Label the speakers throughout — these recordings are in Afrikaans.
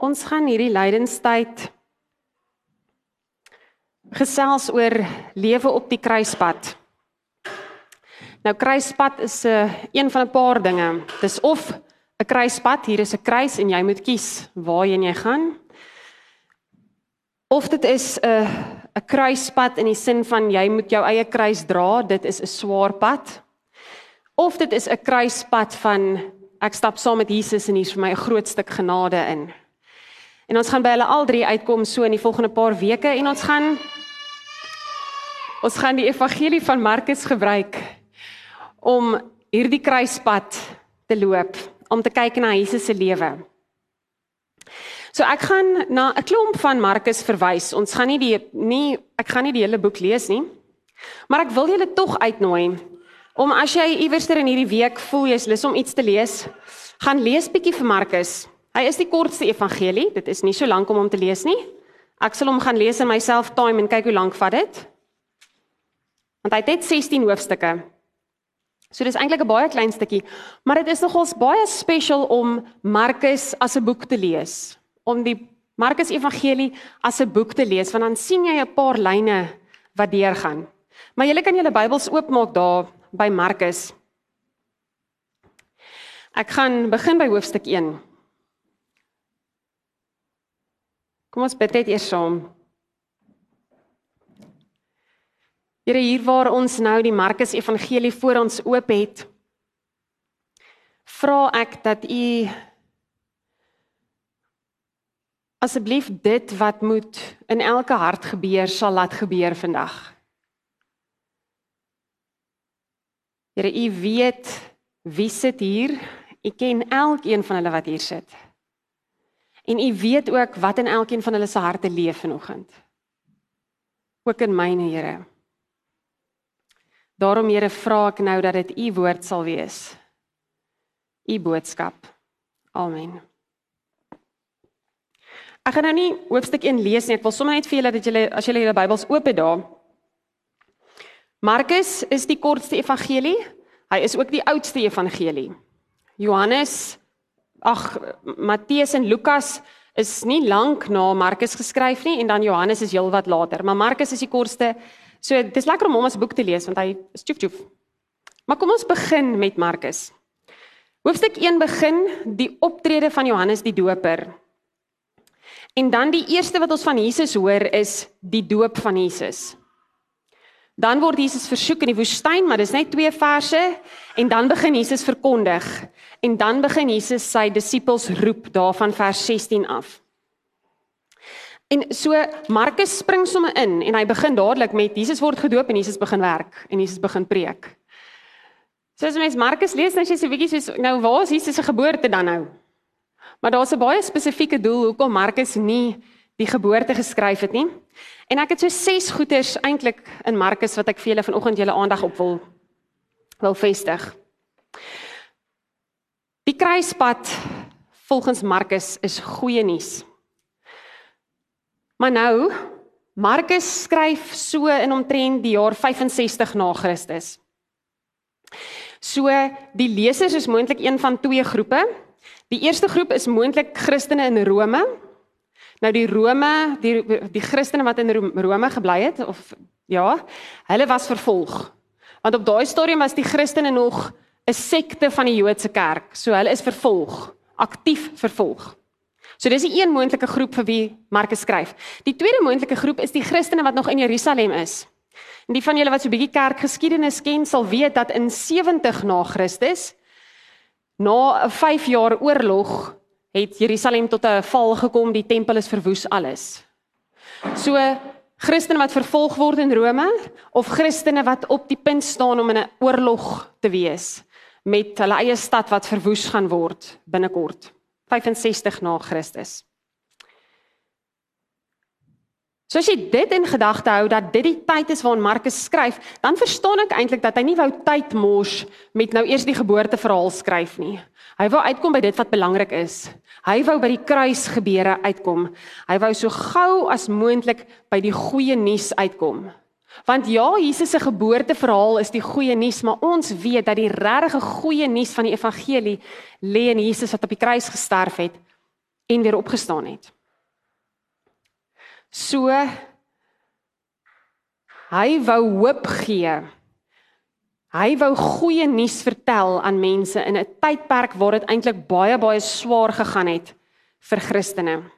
Speaker 1: Ons gaan hierdie lydenstyd gesels oor lewe op die kruispad. Nou kruispad is 'n uh, eh, een van 'n paar dinge. Dis of 'n kruispad, hier is 'n kruis en jy moet kies waarheen jy gaan. Of dit is 'n uh, 'n kruispad in die sin van jy moet jou eie kruis dra, dit is 'n swaar pad. Of dit is 'n kruispad van ek stap saam met Jesus en hier's vir my 'n groot stuk genade in. En ons gaan by hulle al drie uitkom so in die volgende paar weke en ons gaan ons gaan die evangelie van Markus gebruik om hierdie kruispad te loop, om te kyk na Jesus se lewe. So ek gaan na 'n klomp van Markus verwys. Ons gaan nie die nie ek gaan nie die hele boek lees nie. Maar ek wil julle tog uitnooi om as jy iewerster in hierdie week voel jy's lus om iets te lees, gaan lees bietjie vir Markus. Hy is die kortste evangelie. Dit is nie so lank om hom te lees nie. Ek sal hom gaan lees in myself time en kyk hoe lank vat dit. Want hy het net 16 hoofstukke. So dis eintlik 'n baie klein stukkie, maar dit is nogals baie special om Markus as 'n boek te lees. Om die Markus Evangelie as 'n boek te lees, want dan sien jy 'n paar lyne wat deurgaan. Maar julle kan julle Bybels oopmaak daar by Markus. Ek gaan begin by hoofstuk 1. Kom ons bid net eers saam. Here hier waar ons nou die Markus Evangelie voor ons oop het, vra ek dat U asseblief dit wat moet in elke hart gebeur sal laat gebeur vandag. Here U weet wie sit hier. U ken elkeen van hulle wat hier sit. En u weet ook wat in elkeen van hulle se harte leef vanoggend. Ook in myne, Here. Daarom Here vra ek nou dat dit u woord sal wees. U boodskap. Amen. Ek gaan nou nie hoofstuk 1 lees nie. Ek wil sommer net vir julle dat julle as julle julle Bybels oop het daar. Markus is die kortste evangelie. Hy is ook die oudste evangelie. Johannes ag Matteus en Lukas is nie lank na Markus geskryf nie en dan Johannes is heelwat later, maar Markus is die kortste. So dis lekker om hom as boek te lees want hy is tjoef tjoef. Maar kom ons begin met Markus. Hoofstuk 1 begin die optrede van Johannes die Doper. En dan die eerste wat ons van Jesus hoor is die doop van Jesus. Dan word Jesus versoek in die woestyn, maar dis net twee verse en dan begin Jesus verkondig en dan begin Jesus sy disippels roep daarvan vers 16 af. En so Markus spring sommer in en hy begin dadelik met Jesus word gedoop en Jesus begin werk en Jesus begin preek. So as mens Markus lees dan sê jy so 'n bietjie soos nou waar is Jesus se geboorte dan nou? Maar daar's 'n baie spesifieke doel hoekom Markus nie die geboorte geskryf het nie. En ek het so ses goeters eintlik in Markus wat ek vir julle vanoggend julle aandag op wil wil vestig. Die kruispad volgens Markus is goeie nuus. Maar nou Markus skryf so in omtrent die jaar 65 na Christus. So die lesers is moontlik een van twee groepe. Die eerste groep is moontlik Christene in Rome Nou die Rome, die die Christene wat in Rome gebly het of ja, hulle was vervolg. Want op daai stadium was die Christene nog 'n sekte van die Joodse kerk. So hulle is vervolg, aktief vervolg. So dis 'n een moontlike groep vir wie Markus skryf. Die tweede moontlike groep is die Christene wat nog in Jerusalem is. En die van julle wat so 'n bietjie kerkgeskiedenis ken, sal weet dat in 70 na Christus na 'n 5 jaar oorlog het Jerusalem tot 'n val gekom, die tempel is verwoes alles. So Christene wat vervolg word in Rome of Christene wat op die punt staan om in 'n oorlog te wees met hulle eie stad wat verwoes gaan word binnekort 65 na Christus. So as jy dit in gedagte hou dat dit die tyd is waarin Markus skryf, dan verstaan ek eintlik dat hy nie wou tyd mors met nou eers die geboorteverhaal skryf nie. Hy wou uitkom by dit wat belangrik is. Hy wou by die kruis gebeure uitkom. Hy wou so gou as moontlik by die goeie nuus uitkom. Want ja, Jesus se geboorteverhaal is die goeie nuus, maar ons weet dat die regte goeie nuus van die evangelie lê in Jesus wat op die kruis gesterf het en weer opgestaan het. So hy wou hoop gee. Hy wou goeie nuus vertel aan mense in 'n tydperk waar dit eintlik baie baie swaar gegaan het vir Christene.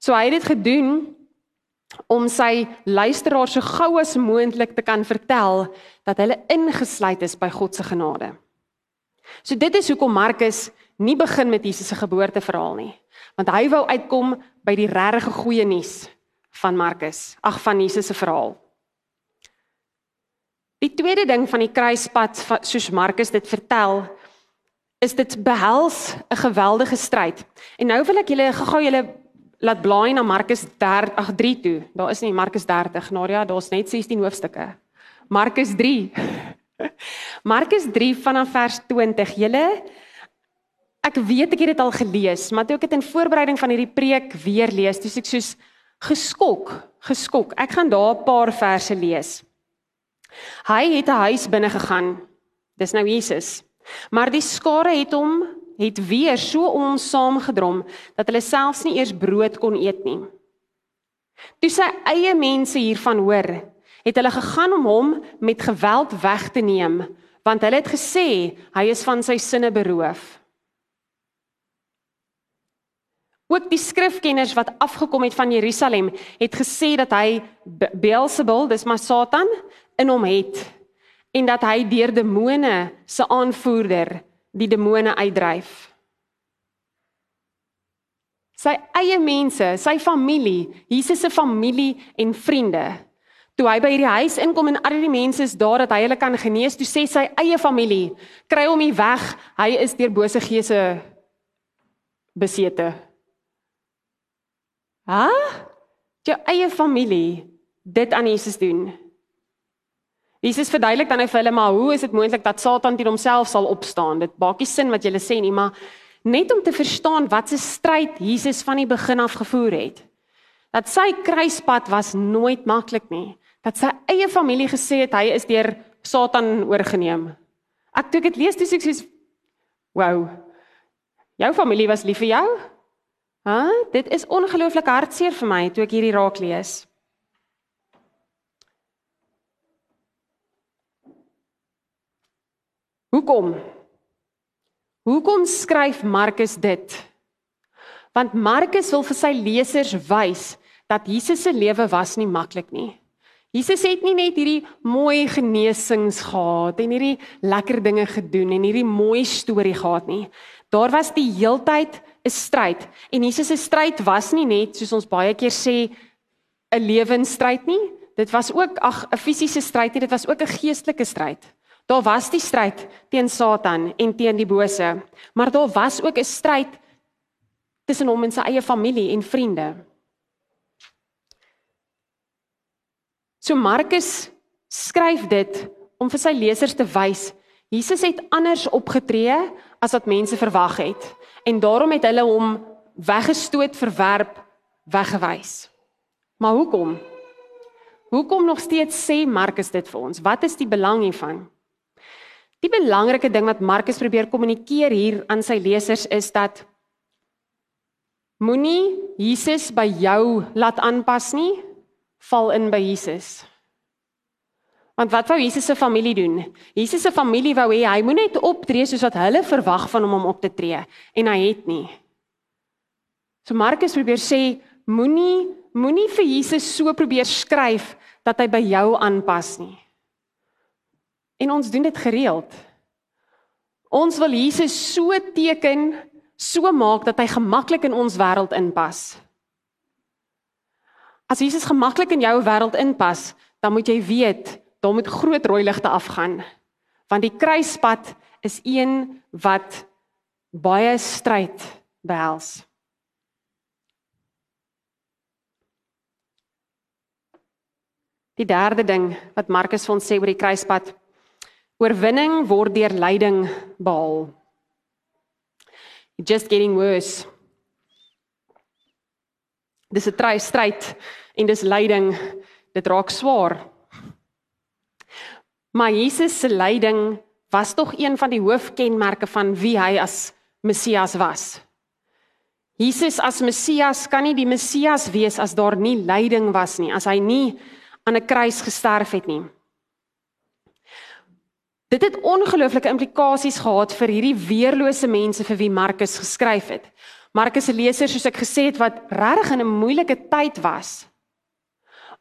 Speaker 1: So hy het dit gedoen om sy luisteraars so gou as moontlik te kan vertel dat hulle ingesluit is by God se genade. So dit is hoekom Markus nie begin met Jesus se geboorteverhaal nie, want hy wou uitkom by die regte goeie nuus van Markus, ag van Jesus se verhaal. Die tweede ding van die kruispad soos Markus dit vertel, is dit behels 'n geweldige stryd. En nou wil ek julle gou-gou julle laat blaai na Markus 30 ag 3 toe. Daar is nie Markus 30, Nadia, daar's net 16 hoofstukke. Markus 3. Markus 3 vanaf vers 20. Julle ek weet ek het dit al gelees, maar toe ek dit in voorbereiding van hierdie preek weer lees, dis ek soos geskok, geskok. Ek gaan daar 'n paar verse lees. Hy het 'n huis binne gegaan. Dis nou Jesus. Maar die skare het hom het weer so hom saamgedrom dat hulle selfs nie eers brood kon eet nie. Toe sy eie mense hiervan hoor, het hulle gegaan om hom met geweld weg te neem, want hulle het gesê hy is van sy sinne beroof. Ook die skrifkenners wat afgekom het van Jerusalem, het gesê dat hy Beelzebul, dis maar Satan, in hom het en dat hy deur demone se aanvoerder die demone uitdryf. Sy eie mense, sy familie, Jesus se familie en vriende. Toe hy by hierdie huis inkom en al die mense is daar dat hy hulle kan genees, toe sê sy eie familie, kry hom hier weg, hy is deur bose geese besete. Ha? Jou eie familie dit aan Jesus doen. Jesus verduidelik dan vir hulle maar hoe is dit moontlik dat Satan teen homself sal opstaan? Dit maak nie sin wat julle sê nie, maar net om te verstaan wat se stryd Jesus van die begin af gevoer het. Dat sy kruispad was nooit maklik nie. Dat sy eie familie gesê het hy is deur Satan oorgeneem. Ek toe ek dit lees, dis ek sê wow. Jou familie was lief vir jou? Hæ? Dit is ongelooflik hartseer vir my toe ek hierdie raak lees. Hoekom? Hoekom skryf Markus dit? Want Markus wil vir sy lesers wys dat Jesus se lewe was nie maklik nie. Jesus het nie net hierdie mooi genesings gehad en hierdie lekker dinge gedoen en hierdie mooi storie gehad nie. Daar was die heeltyd 'n stryd en Jesus se stryd was nie net soos ons baie keer sê 'n lewensstryd nie. Dit was ook ag 'n fisiese stryd nie, dit was ook 'n geestelike stryd. Daar was die stryd teen Satan en teen die bose, maar daar was ook 'n stryd tussen hom en sy eie familie en vriende. So Markus skryf dit om vir sy lesers te wys Jesus het anders opgetree as wat mense verwag het en daarom het hulle hom weggestoot, verwerp, weggewys. Maar hoekom? Hoekom nog steeds sê Markus dit vir ons? Wat is die belang hiervan? Die belangrike ding wat Markus probeer kommunikeer hier aan sy lesers is dat moenie Jesus by jou laat aanpas nie, val in by Jesus. Want wat wou Jesus se familie doen? Jesus se familie wou hê hy moet net optree soos wat hulle verwag van hom om op te tree en hy het nie. So Markus probeer sê moenie moenie vir Jesus so probeer skryf dat hy by jou aanpas nie. En ons doen dit gereeld. Ons wil Jesus so teken, so maak dat hy gemaklik in ons wêreld inpas. As Jesus gemaklik in jou wêreld inpas, dan moet jy weet, daar moet groot rooi ligte afgaan. Want die kruispad is een wat baie stryd behels. Die derde ding wat Markus vir ons sê oor die kruispad Oorwinning word deur lyding behaal. It's just getting worse. Dis 'n try stryd en dis lyding. Dit raak swaar. Maar Jesus se lyding was tog een van die hoofkenmerke van wie hy as Messias was. Jesus as Messias kan nie die Messias wees as daar nie lyding was nie, as hy nie aan 'n kruis gesterf het nie. Dit het ongelooflike implikasies gehad vir hierdie weerlose mense vir wie Markus geskryf het. Markus se leser, soos ek gesê het, wat regtig in 'n moeilike tyd was.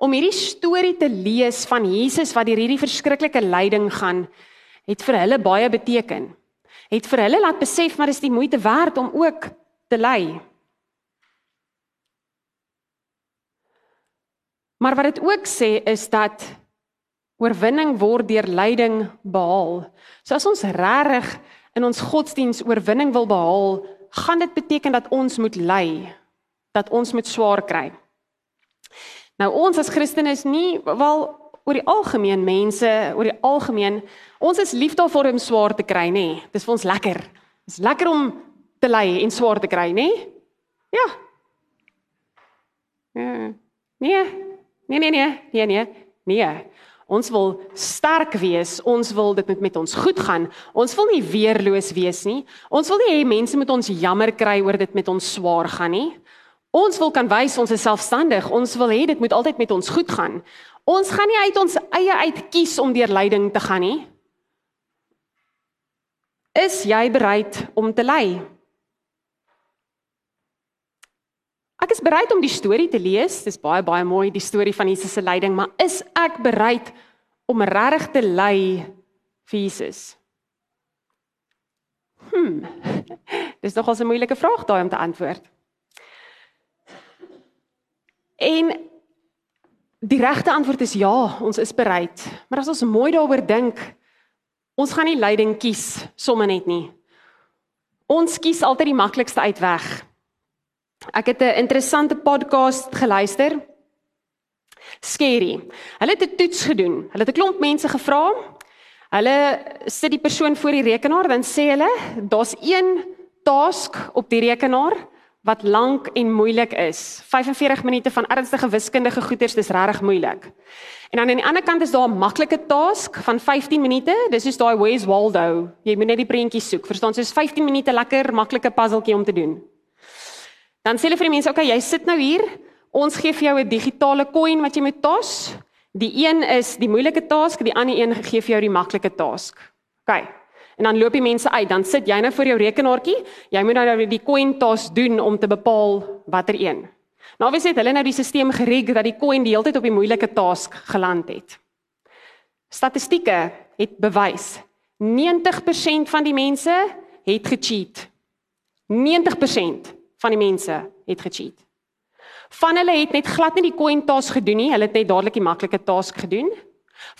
Speaker 1: Om hierdie storie te lees van Jesus wat deur hierdie verskriklike lyding gaan, het vir hulle baie beteken. Het vir hulle laat besef maar dis die moeite werd om ook te ly. Maar wat dit ook sê is dat oorwinning word deur lyding behaal. So as ons regtig in ons godsdiens oorwinning wil behaal, gaan dit beteken dat ons moet ly, dat ons moet swaar kry. Nou ons as Christene is nie wel oor die algemeen mense, oor die algemeen, ons is lief daarvoor om swaar te kry, nê? Nee. Dis vir ons lekker. Dis lekker om te ly en swaar te kry, nê? Nee? Ja. Ja. Nee. Nee nee nee, nee nee. Nee. Ons wil sterk wees. Ons wil dit met ons goed gaan. Ons wil nie weerloos wees nie. Ons wil nie hê mense moet ons jammer kry oor dit met ons swaar gaan nie. Ons wil kan wys ons is selfstandig. Ons wil hê dit moet altyd met ons goed gaan. Ons gaan nie uit ons eie uit kies om deur lyding te gaan nie. Is jy bereid om te ly? Ek is bereid om die storie te lees. Dis baie baie mooi die storie van Jesus se lyding, maar is ek bereid om regtig te ly vir Jesus? Hm. Dis nogal 'n moeilike vraag daai om te antwoord. En die regte antwoord is ja, ons is bereid. Maar as ons mooi daaroor dink, ons gaan nie lyding kies sommer net nie. Ons kies altyd die maklikste uitweg. Ek het 'n interessante podcast geluister. Scary. Hulle het 'n toets gedoen. Hulle het 'n klomp mense gevra. Hulle sit die persoon voor die rekenaar, dan sê hulle, daar's een task op die rekenaar wat lank en moeilik is. 45 minute van ernstige wiskundige goeters, dis regtig moeilik. En dan aan die ander kant is daar 'n maklike task van 15 minute. Dis is daai Where's Waldo. Jy moet net die prentjies soek. Verstaan, soos 15 minute lekker maklike puzzeltjie om te doen. Dan sê hulle vir die mense, "Oké, okay, jy sit nou hier. Ons gee vir jou 'n digitale coin wat jy moet tas. Die een is die moeilike task, die ander een gee vir jou die maklike task." OK. En dan loop die mense uit. Dan sit jy nou voor jou rekenaartjie. Jy moet nou die coin task doen om te bepaal watter een. Nou wie sê hulle nou die stelsel gerig dat die coin die hele tyd op die moeilike task geland het. Statistieke het bewys 90% van die mense het gecheat. 90% van die mense het gecheat. Van hulle het net glad nie die coin task gedoen nie, hulle het net dadelik die maklike task gedoen.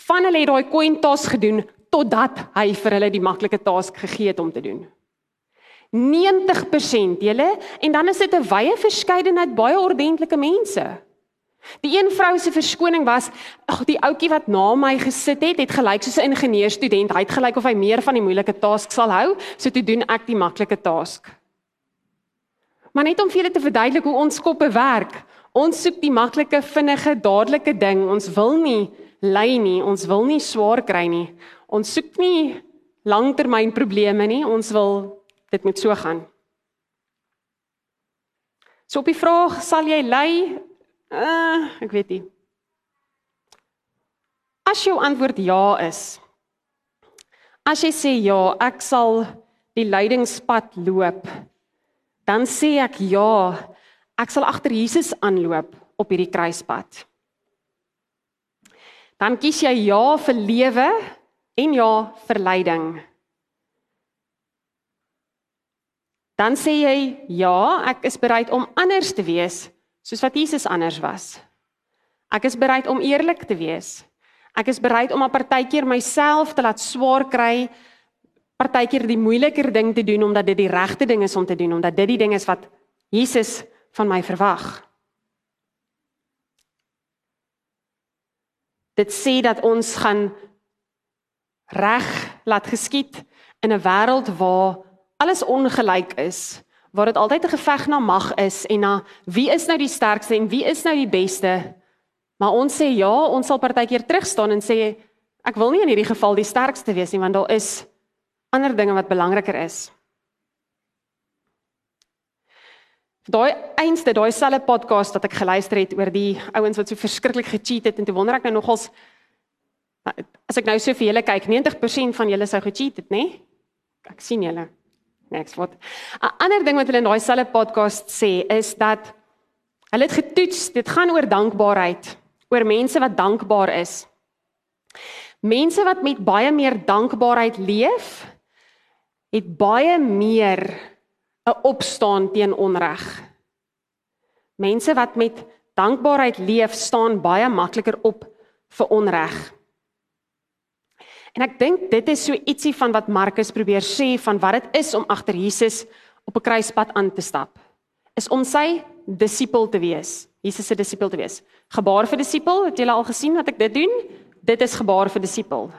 Speaker 1: Van hulle het daai coin task gedoen totdat hy vir hulle die maklike task gegee het om te doen. 90% julle en dan is dit 'n wye verskeidenheid baie ordentlike mense. Die een vrou se verskoning was, ag die ouetjie wat na my gesit het, het gelyk soos 'n ingenieurstudent. Hy het gelyk of hy meer van die moeilike task sal hou, so toe doen ek die maklike task. Maar net om vir julle te verduidelik hoe ons koppe werk. Ons soek die maklike, vinnige, dadelike ding. Ons wil nie ly nie, ons wil nie swaar kry nie. Ons soek nie langtermynprobleme nie. Ons wil dit moet so gaan. So op die vraag, sal jy ly? Uh, ek weet nie. As jou antwoord ja is. As jy sê ja, ek sal die lydingspad loop dan sê ek ja, ek sal agter Jesus aanloop op hierdie kruispad. Dan kies jy ja vir lewe en ja vir lyding. Dan sê jy ja, ek is bereid om anders te wees soos wat Jesus anders was. Ek is bereid om eerlik te wees. Ek is bereid om 'n partykeer myself te laat swaar kry partykeer die moeiliker ding te doen omdat dit die regte ding is om te doen omdat dit die ding is wat Jesus van my verwag. Dit sê dat ons gaan reg laat geskied in 'n wêreld waar alles ongelyk is, waar dit altyd 'n geveg na mag is en na wie is nou die sterkste en wie is nou die beste. Maar ons sê ja, ons sal partykeer terugstaan en sê ek wil nie in hierdie geval die sterkste wees nie want daar is ander dinge wat belangriker is. Daai einste, daai selfe podcast wat ek geluister het oor die ouens wat so verskriklik gecheat het en toe wonder ek nou nogals as ek nou so vir julle kyk, 90% van julle sou gecheat het, nê? Nee? Ek sien julle. Next what? 'n Ander ding wat hulle in daai selfe podcast sê is dat hulle het getoets, dit gaan oor dankbaarheid, oor mense wat dankbaar is. Mense wat met baie meer dankbaarheid leef, het baie meer 'n opstaan teen onreg. Mense wat met dankbaarheid leef, staan baie makliker op vir onreg. En ek dink dit is so ietsie van wat Markus probeer sê van wat dit is om agter Jesus op 'n kruispad aan te stap. Is om sy disipel te wees. Jesus se disipel te wees. Gebaar vir disipel, het julle al gesien wat ek dit doen? Dit is gebaar vir disipel.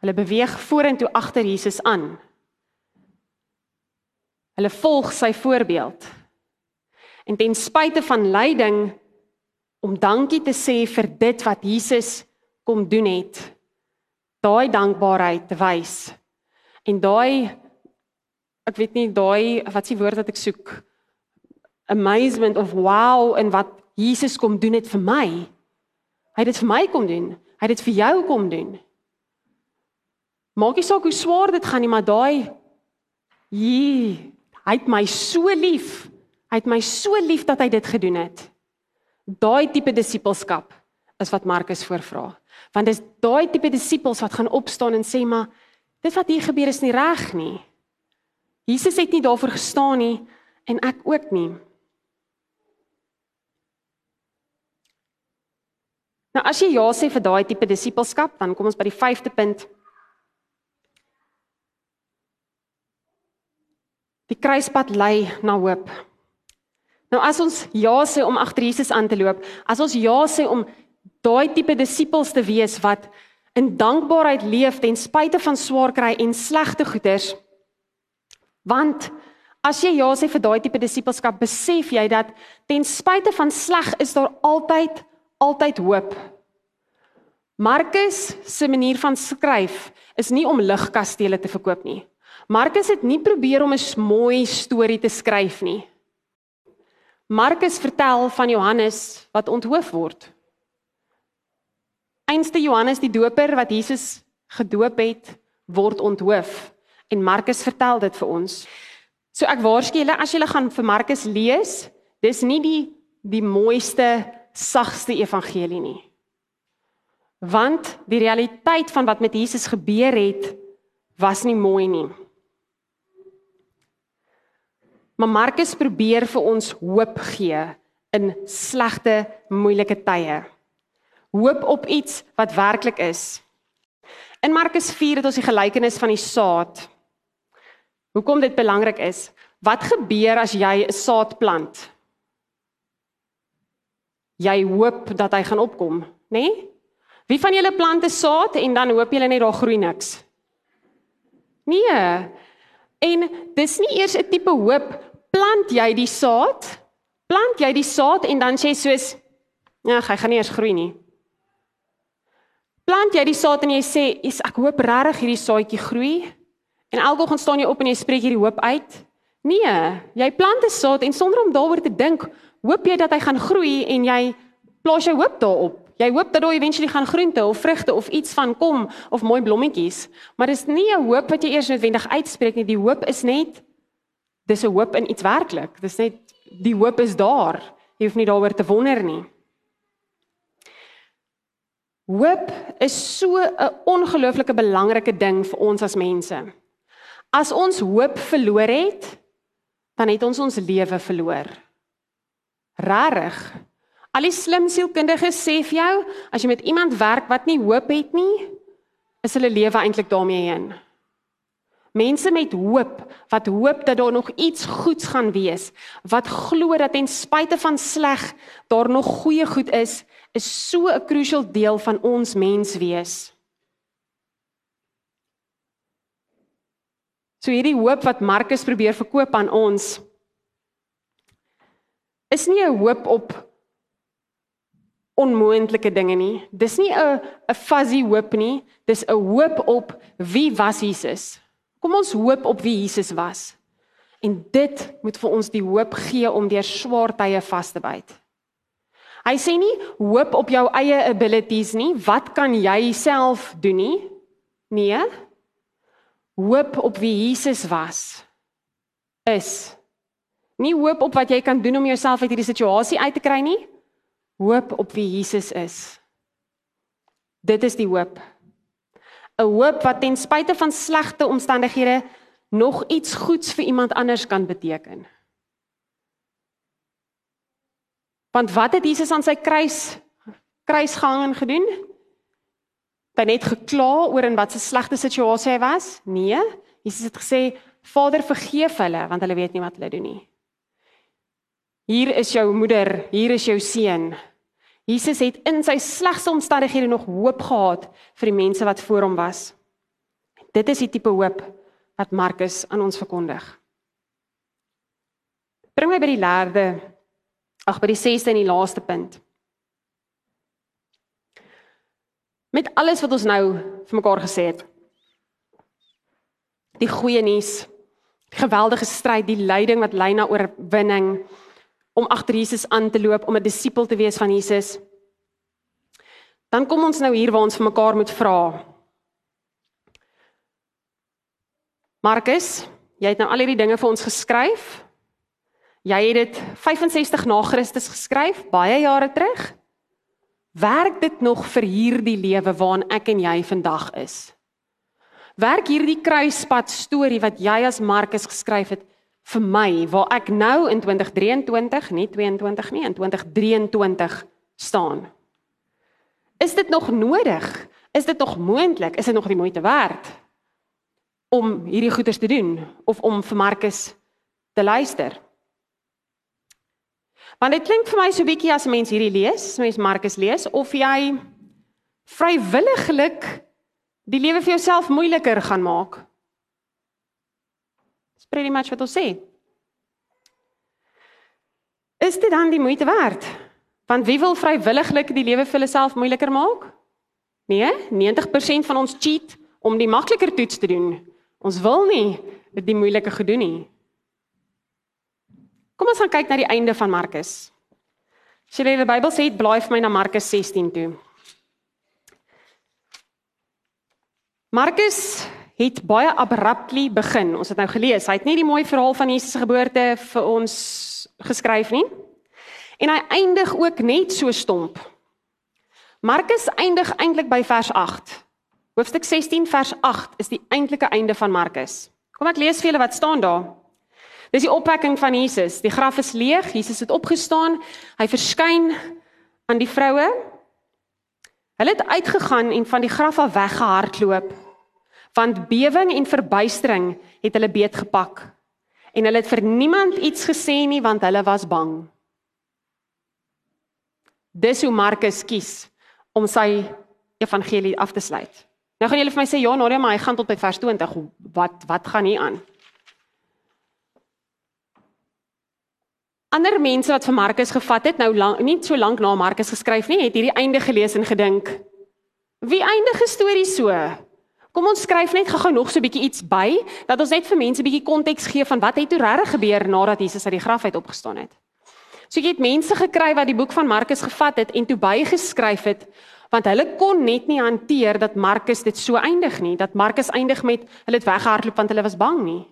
Speaker 1: Hulle beweeg vorentoe agter Jesus aan. Hulle volg sy voorbeeld. En ten spyte van lyding om dankie te sê vir dit wat Jesus kom doen het, daai dankbaarheid wys. En daai ek weet nie daai wat s'ie woord wat ek soek amazement of wow en wat Jesus kom doen het vir my. Hy het dit vir my kom doen. Hy het dit vir jou kom doen. Maak nie saak hoe swaar dit gaan nie, maar daai hier, hy het my so lief. Hy het my so lief dat hy dit gedoen het. Daai tipe disippelskap is wat Markus voorvra. Want dis daai tipe disippels wat gaan opstaan en sê maar dit wat hier gebeur is nie reg nie. Jesus het nie daarvoor gestaan nie en ek ook nie. Nou as jy ja sê vir daai tipe disippelskap, dan kom ons by die 5de punt. Die kruispad lei na hoop. Nou as ons ja sê om agter Jesus aan te loop, as ons ja sê om daai tipe disippels te wees wat in dankbaarheid leef ten spyte van swaar kry en slegte goeders. Want as jy ja sê vir daai tipe disippelskap, besef jy dat ten spyte van sleg is daar altyd altyd hoop. Markus se manier van skryf is nie om ligkastele te verkoop nie. Markus het nie probeer om 'n mooi storie te skryf nie. Markus vertel van Johannes wat onthoof word. Einste Johannes die Doper wat Jesus gedoop het, word onthoof en Markus vertel dit vir ons. So ek waarsku julle as julle gaan vir Markus lees, dis nie die die mooiste sagste evangelie nie. Want die realiteit van wat met Jesus gebeur het was nie mooi nie. Maar Markus probeer vir ons hoop gee in slegte, moeilike tye. Hoop op iets wat werklik is. In Markus 4 het ons die gelykenis van die saad. Hoekom dit belangrik is? Wat gebeur as jy 'n saad plant? jy hoop dat hy gaan opkom, nê? Nee? Wie van julle plant 'n saad en dan hoop julle net daar groei niks? Nee. En dis nie eers 'n tipe hoop plant jy die saad? Plant jy die saad en dan sê soos ja, hy gaan nie eers groei nie. Plant jy die saad en jy sê, "Is ek hoop regtig hierdie saadjie groei?" En elke staan jy op en jy spreek hierdie hoop uit? Nee, jy plant 'n saad en sonder om daaroor te dink, hoop jy dat hy gaan groei en jy plaas jou hoop daarop. Jy hoop dat daar eventually gaan groente of vrugte of iets van kom of mooi blommetjies. Maar dis nie 'n hoop wat jy eers noodwendig uitspreek nie. Die hoop is net dis 'n hoop in iets werklik. Dis net die hoop is daar. Jy hoef nie daaroor te wonder nie. Hoop is so 'n ongelooflike belangrike ding vir ons as mense. As ons hoop verloor het, dan het ons ons lewe verloor. Rarig. Al die slim sielkundiges sê vir jou, as jy met iemand werk wat nie hoop het nie, is hulle lewe eintlik daarmee heen. Mense met hoop, wat hoop dat daar nog iets goeds gaan wees, wat glo dat ten spyte van sleg daar nog goeie goed is, is so 'n crucial deel van ons menswees. So hierdie hoop wat Markus probeer verkoop aan ons is nie 'n hoop op onmoontlike dinge nie. Dis nie 'n 'n fuzzy hoop nie. Dis 'n hoop op wie was Jesus. Kom ons hoop op wie Jesus was. En dit moet vir ons die hoop gee om deur swaar tye vas te byt. Hy sê nie hoop op jou eie abilities nie. Wat kan jy self doen nie? Nee. Hoop op wie Jesus was is. Nie hoop op wat jy kan doen om jouself uit hierdie situasie uit te kry nie. Hoop op wie Jesus is. Dit is die hoop. 'n Hoop wat ten spyte van slegte omstandighede nog iets goeds vir iemand anders kan beteken. Want wat het Jesus aan sy kruis kruisgang gedoen? Hy net gekla oor in wat 'n slegte situasie hy was? Nee, Jesus het gesê Vader vergeef hulle want hulle weet nie wat hulle doen nie. Hier is jou moeder, hier is jou seun. Jesus het in sy slegste omstandighede nog hoop gehad vir die mense wat voor hom was. Dit is die tipe hoop wat Markus aan ons verkondig. Bring my by die lerde. Ag by die 6ste en die laaste punt. Met alles wat ons nou vir mekaar gesê het. Die goeie nuus, die geweldige stryd, die lyding wat lei na oorwinning om agter Jesus aan te loop om 'n disipel te wees van Jesus. Dan kom ons nou hier waar ons vir mekaar moet vra. Markus, jy het nou al hierdie dinge vir ons geskryf. Jy het dit 65 na Christus geskryf, baie jare terug. Werk dit nog vir hierdie lewe waarin ek en jy vandag is? Werk hierdie kruispad storie wat jy as Markus geskryf het vir my waar ek nou in 2023, nie 22 nie, in 2023 staan? Is dit nog nodig? Is dit nog moontlik? Is dit nog die moeite werd? om hierdie goeders te doen of om vir Markus te luister. Want dit klink vir my so bietjie as 'n mens hierdie lees, as mens Markus lees of jy vrywilliglik die lewe vir jouself moeiliker gaan maak. Dis pretty much wat ons sê. Is dit dan die moeite werd? Want wie wil vrywilliglik die lewe vir hulle self moeiliker maak? Nee, 90% van ons cheat om die makliker toets te doen. Ons wil nie dit die moeilike gedoen nie. Kom ons gaan kyk na die einde van Markus. As jy die Bybel sê, blaai vir my na Markus 16 toe. Markus het baie abruptly begin. Ons het nou gelees, hy het nie die mooi verhaal van Jesus se geboorte vir ons geskryf nie. En hy eindig ook net so stomp. Markus eindig eintlik by vers Hoofstuk 16 vers 8 is die eintlike einde van Markus. Kom ek lees vir julle wat staan daar. Dis die opwekking van Jesus. Die graf is leeg, Jesus het opgestaan. Hy verskyn aan die vroue. Hulle het uitgegaan en van die graf af weggehardloop. Want bewering en verbuistering het hulle beet gepak. En hulle het vir niemand iets gesê nie want hulle was bang. Dis hoe Markus kies om sy evangelie af te sluit. Nou gaan julle vir my sê ja, Nadia, maar hy gaan tot by vers 20. Wat wat gaan hier aan? Ander mense wat vir Markus gevat het, nou lang, nie so lank na Markus geskryf nie, het hierdie einde gelees en gedink: "Wie eindige storie so?" Kom ons skryf net gou-gou nog so 'n bietjie iets by, dat ons net vir mense 'n bietjie konteks gee van wat het toe regtig gebeur nadat Jesus uit die graf uit opgestaan het. So jy het mense gekry wat die boek van Markus gevat het en toe bygeskryf het want hulle kon net nie hanteer dat Markus dit so eindig nie, dat Markus eindig met hulle het weggehardloop want hulle was bang nie.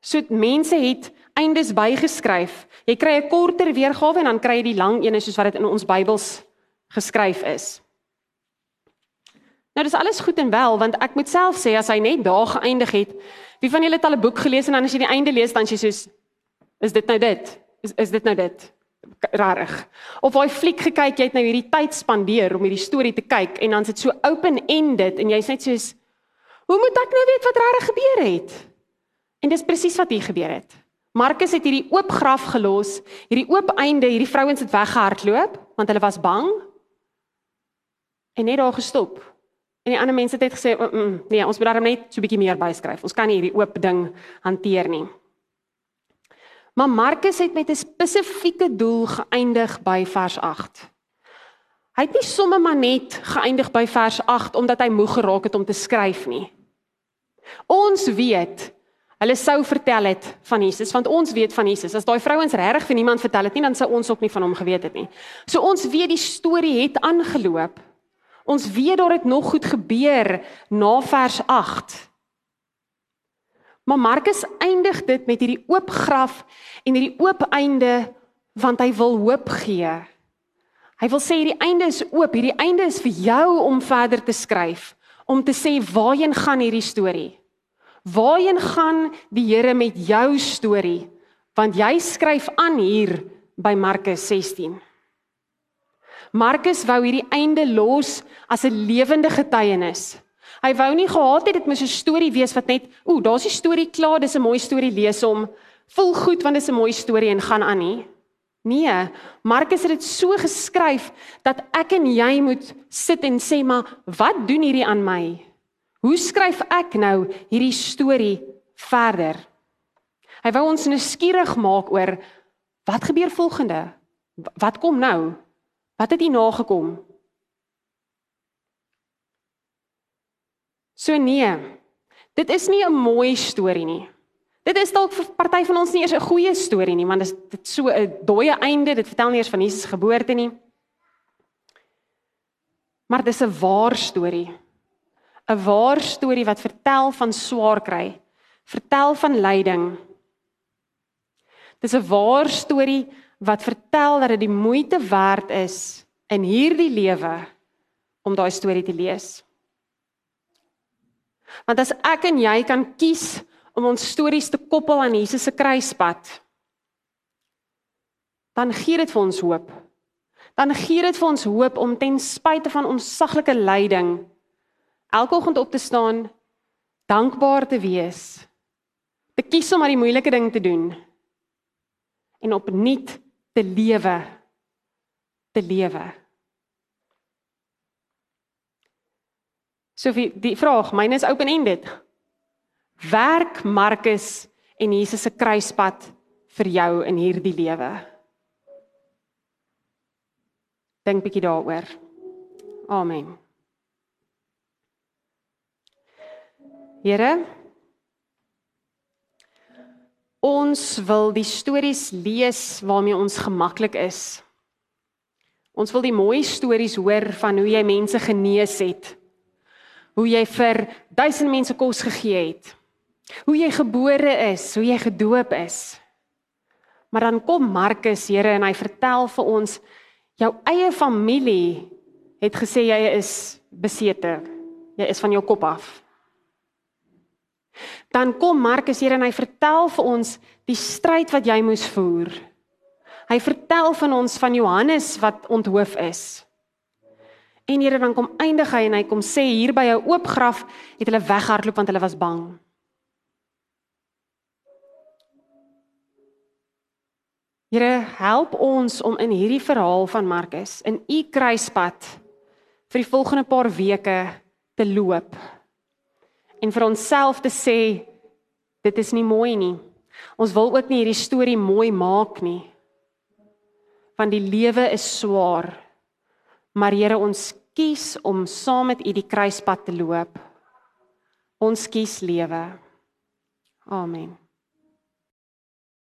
Speaker 1: So mense het eindes bygeskryf. Jy kry 'n korter weergawe en dan kry jy die lang ene soos wat dit in ons Bybels geskryf is. Nou dis alles goed en wel want ek moet self sê as hy net daar geëindig het, wie van julle het al 'n boek gelees en dan as jy die einde lees dan sê jy soos is dit nou dit? Is is dit nou dit? rarig. Of hy fliek gekyk, jy het nou hierdie tyd spandeer om hierdie storie te kyk en dan sit so open-ended en jy's net soos hoe moet ek nou weet wat rarig gebeur het? En dis presies wat hier gebeur het. Markus het hierdie oop graf gelos, hierdie oop einde, hierdie vrouens het weggehardloop want hulle was bang. En net daar gestop. En die ander mense het net gesê, mm, mm, "Nee, ons moet daarom net so 'n bietjie meer byskryf. Ons kan nie hierdie oop ding hanteer nie." Maar Markus het met 'n spesifieke doel geëindig by vers 8. Hy het nie sommer maar net geëindig by vers 8 omdat hy moeg geraak het om te skryf nie. Ons weet hulle sou vertel het van Jesus, want ons weet van Jesus. As daai vrouens regtig vir niemand vertel het nie, dan sou ons ook nie van hom geweet het nie. So ons weet die storie het aangeloop. Ons weet daar het nog goed gebeur na vers 8. Maar Markus eindig dit met hierdie oop graf en hierdie oop einde want hy wil hoop gee. Hy wil sê hierdie einde is oop, hierdie einde is vir jou om verder te skryf, om te sê waarheen gaan hierdie storie? Waarheen gaan die Here met jou storie? Want jy skryf aan hier by Markus 16. Markus wou hierdie einde los as 'n lewende getuienis. Hy wou nie gehad het dit moet 'n storie wees wat net, ooh, daar's die storie klaar, dis 'n mooi storie lees hom. Voel goed want dit is 'n mooi storie en gaan aan nie. Nee, Markus het dit so geskryf dat ek en jy moet sit en sê maar wat doen hierdie aan my? Hoe skryf ek nou hierdie storie verder? Hy wou ons nuuskierig maak oor wat gebeur volgende? Wat kom nou? Wat het hier nagekom? So nee. Dit is nie 'n mooi storie nie. Dit is dalk vir party van ons nie eers 'n goeie storie nie, want dit is dit so 'n dooie einde. Dit vertel nie eers van Jesus geboorte nie. Maar dis 'n waar storie. 'n Waar storie wat vertel van swaar kry, vertel van lyding. Dis 'n waar storie wat vertel dat dit die moeite werd is in hierdie lewe om daai storie te lees. Want as ek en jy kan kies om ons stories te koppel aan Jesus se kruispad, dan gee dit vir ons hoop. Dan gee dit vir ons hoop om ten spyte van ons saglike lyding elke oggend op te staan, dankbaar te wees, te kies om maar die moeilike ding te doen en opnuut te lewe te lewe. Sofie, die vraag, myne is open-ended. Werk Markus en Jesus se kruispad vir jou in hierdie lewe? Dink bietjie daaroor. Amen. Here Ons wil die stories lees waarmee ons gemaklik is. Ons wil die mooi stories hoor van hoe jy mense genees het hoe jy vir duisend mense kos gegee het. Hoe jy gebore is, hoe jy gedoop is. Maar dan kom Markus, Here, en hy vertel vir ons jou eie familie het gesê jy is besete. Jy is van jou kop af. Dan kom Markus, Here, en hy vertel vir ons die stryd wat jy moes voer. Hy vertel van ons van Johannes wat onthoof is. En Here dan kom eindig hy en hy kom sê hier by 'n oop graf het hulle weghardloop want hulle was bang. Here help ons om in hierdie verhaal van Markus in u kruispad vir die volgende paar weke te loop. En vir onsself te sê dit is nie mooi nie. Ons wil ook nie hierdie storie mooi maak nie. Want die lewe is swaar. Maar Here, ons kies om saam met U die kruispad te loop. Ons kies lewe. Amen.